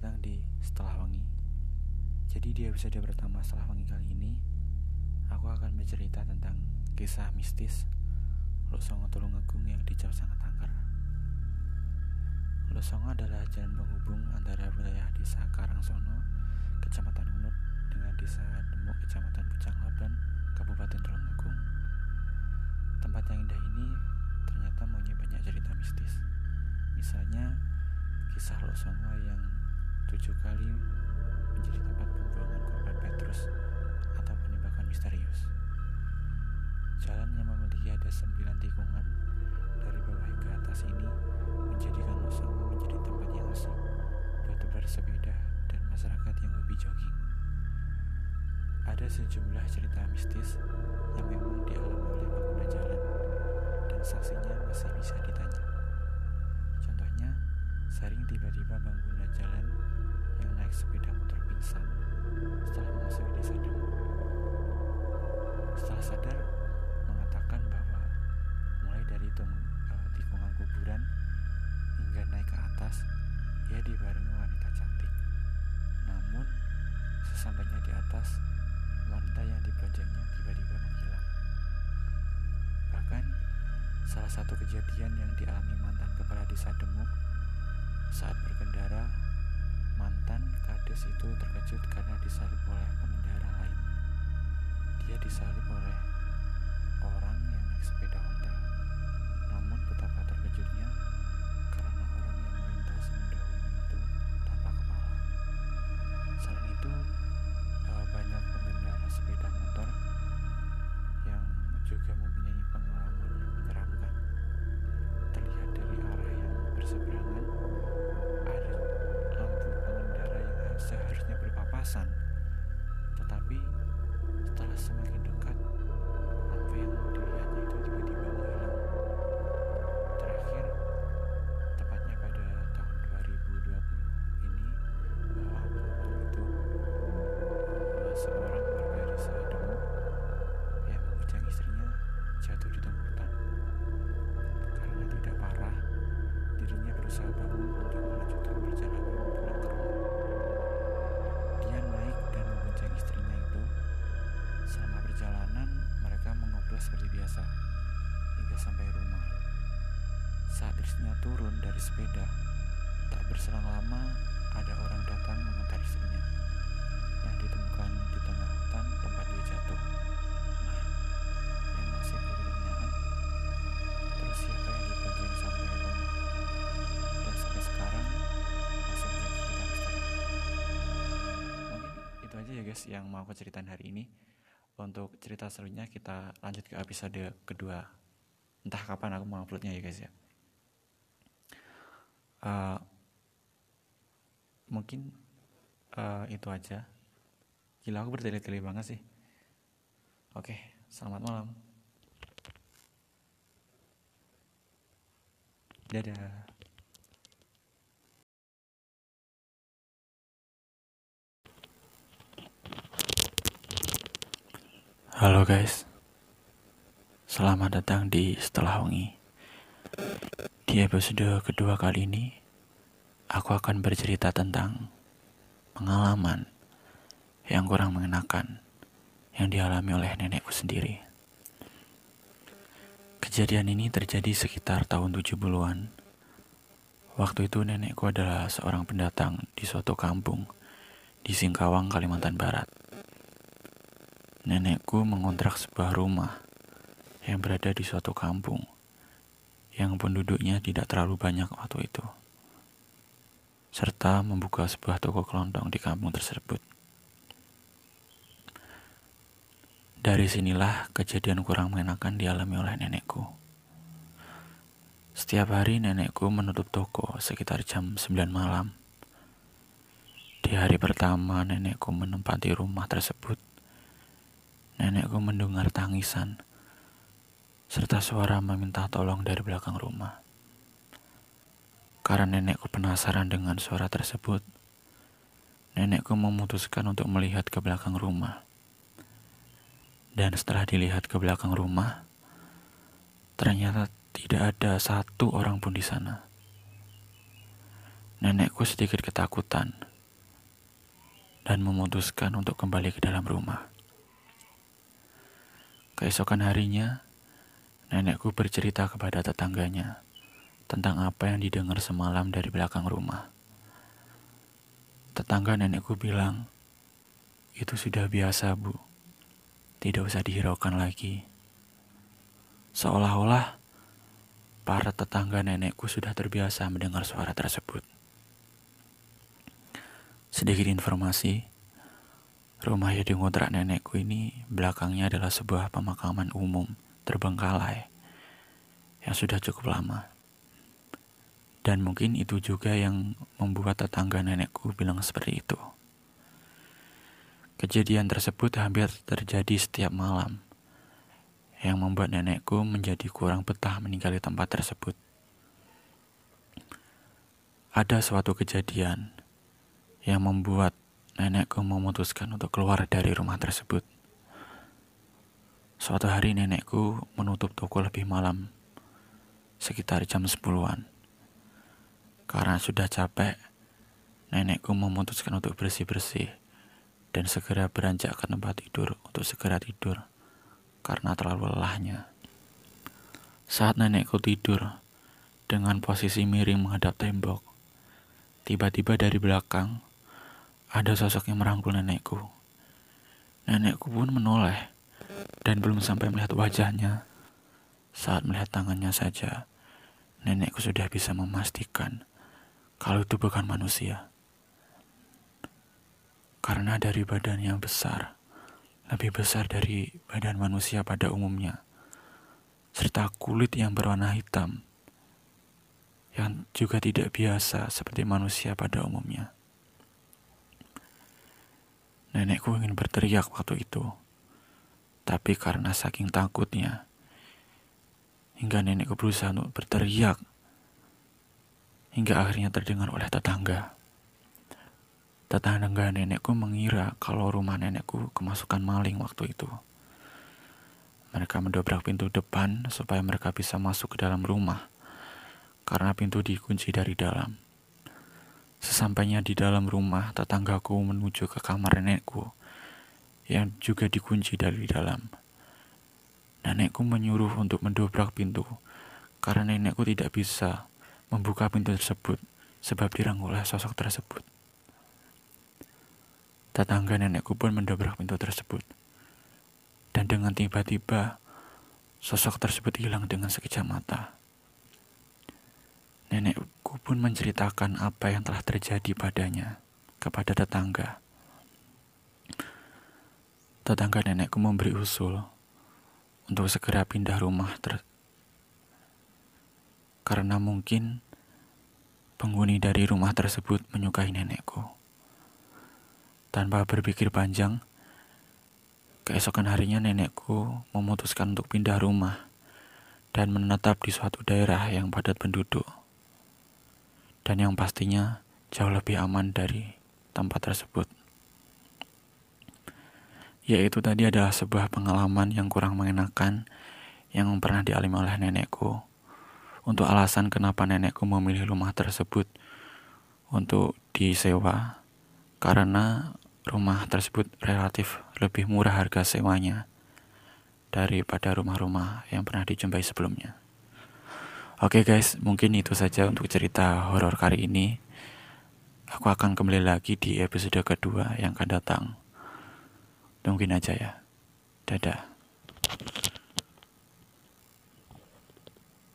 datang di Setelah Wangi. Jadi di episode pertama Setelah Wangi kali ini Aku akan bercerita tentang kisah mistis Losongo Tulungagung yang di Sangat Angker. Losongo adalah jalan penghubung antara wilayah desa Karangsono, Kecamatan Unut Dengan desa Demuk, Kecamatan Pucang Laban, Kabupaten Tulungagung Tempat yang indah ini ternyata punya banyak cerita mistis. Misalnya Kisah Losongo yang tujuh kali menjadi tempat pembuangan korban Petrus atau penembakan misterius. Jalan yang memiliki ada sembilan tikungan dari bawah hingga atas ini menjadikan Losongo menjadi tempat yang asik buat bersepeda dan masyarakat yang hobi jogging. Ada sejumlah cerita mistis yang memang dialami oleh pengguna jalan dan saksinya masih bisa ditanya. Contohnya, Sering tiba-tiba pengguna jalan yang naik sepeda motor pingsan setelah memasuki desa Demo. Setelah sadar, mengatakan bahwa mulai dari uh, tikungan kuburan hingga naik ke atas, ia dibarengi wanita cantik. Namun, sesampainya di atas, wanita yang diboncengnya tiba-tiba menghilang. Bahkan, salah satu kejadian yang dialami mantan kepala desa Demuk saat berkendara, kades itu terkejut karena disalip oleh pengendara lain. Dia disalip oleh orang yang naik sepeda Honda. Namun betapa terkejutnya jatuh di hutan karena tidak parah dirinya berusaha bangun untuk melanjutkan perjalanan pulang ke rumah. Dia naik dan membonceng istrinya itu. Selama perjalanan, mereka mengobrol seperti biasa hingga sampai rumah. Saat istrinya turun dari sepeda, tak berselang lama ada orang datang mengantar istrinya yang ditemukan di tengah hutan tempat dia jatuh. Siapa yang sampai dan sampai sekarang masih menjadi cerita. Mungkin itu aja ya guys yang mau aku ceritain hari ini. Untuk cerita selanjutnya kita lanjut ke episode kedua. Entah kapan aku mau uploadnya ya guys ya. Eh, mungkin eh, itu aja. Gila aku bertele-tele banget sih. Oke, selamat malam. Dadah. Halo guys, selamat datang di Setelah Wangi. Di episode kedua kali ini, aku akan bercerita tentang pengalaman yang kurang mengenakan yang dialami oleh nenekku sendiri. Kejadian ini terjadi sekitar tahun 70-an. Waktu itu nenekku adalah seorang pendatang di suatu kampung di Singkawang, Kalimantan Barat. Nenekku mengontrak sebuah rumah yang berada di suatu kampung yang penduduknya tidak terlalu banyak waktu itu, serta membuka sebuah toko kelontong di kampung tersebut. Dari sinilah kejadian kurang mengenakan dialami oleh nenekku. Setiap hari nenekku menutup toko sekitar jam 9 malam. Di hari pertama nenekku menempati rumah tersebut, nenekku mendengar tangisan serta suara meminta tolong dari belakang rumah. Karena nenekku penasaran dengan suara tersebut, nenekku memutuskan untuk melihat ke belakang rumah. Dan setelah dilihat ke belakang rumah, ternyata tidak ada satu orang pun di sana. nenekku sedikit ketakutan dan memutuskan untuk kembali ke dalam rumah. Keesokan harinya, nenekku bercerita kepada tetangganya tentang apa yang didengar semalam dari belakang rumah. Tetangga nenekku bilang, itu sudah biasa bu, tidak usah dihiraukan lagi. Seolah-olah para tetangga nenekku sudah terbiasa mendengar suara tersebut. Sedikit informasi, rumah yang ngontrak nenekku ini belakangnya adalah sebuah pemakaman umum terbengkalai yang sudah cukup lama. Dan mungkin itu juga yang membuat tetangga nenekku bilang seperti itu. Kejadian tersebut hampir terjadi setiap malam, yang membuat nenekku menjadi kurang betah meninggali tempat tersebut. Ada suatu kejadian yang membuat nenekku memutuskan untuk keluar dari rumah tersebut. Suatu hari nenekku menutup toko lebih malam, sekitar jam 10-an. Karena sudah capek, nenekku memutuskan untuk bersih-bersih dan segera beranjak ke tempat tidur untuk segera tidur karena terlalu lelahnya. Saat nenekku tidur dengan posisi miring menghadap tembok, tiba-tiba dari belakang ada sosok yang merangkul nenekku. Nenekku pun menoleh dan belum sampai melihat wajahnya. Saat melihat tangannya saja, nenekku sudah bisa memastikan kalau itu bukan manusia. Karena dari badan yang besar, lebih besar dari badan manusia pada umumnya, serta kulit yang berwarna hitam, yang juga tidak biasa seperti manusia pada umumnya. Nenekku ingin berteriak waktu itu, tapi karena saking takutnya, hingga nenekku berusaha untuk berteriak hingga akhirnya terdengar oleh tetangga. Tetangga nenekku mengira kalau rumah nenekku kemasukan maling waktu itu. Mereka mendobrak pintu depan supaya mereka bisa masuk ke dalam rumah, karena pintu dikunci dari dalam. Sesampainya di dalam rumah, tetanggaku menuju ke kamar nenekku, yang juga dikunci dari dalam. Nenekku menyuruh untuk mendobrak pintu, karena nenekku tidak bisa membuka pintu tersebut sebab dirangkul oleh sosok tersebut. Tetangga nenekku pun mendobrak pintu tersebut. Dan dengan tiba-tiba, sosok tersebut hilang dengan sekejap mata. Nenekku pun menceritakan apa yang telah terjadi padanya kepada tetangga. Tetangga nenekku memberi usul untuk segera pindah rumah ter karena mungkin penghuni dari rumah tersebut menyukai nenekku. Tanpa berpikir panjang, keesokan harinya nenekku memutuskan untuk pindah rumah dan menetap di suatu daerah yang padat penduduk. Dan yang pastinya jauh lebih aman dari tempat tersebut. Yaitu tadi adalah sebuah pengalaman yang kurang mengenakan yang pernah dialami oleh nenekku untuk alasan kenapa nenekku memilih rumah tersebut untuk disewa karena rumah tersebut relatif lebih murah harga sewanya daripada rumah-rumah yang pernah dijumpai sebelumnya. Oke okay guys, mungkin itu saja untuk cerita horor kali ini. Aku akan kembali lagi di episode kedua yang akan datang. Tungguin aja ya. Dadah.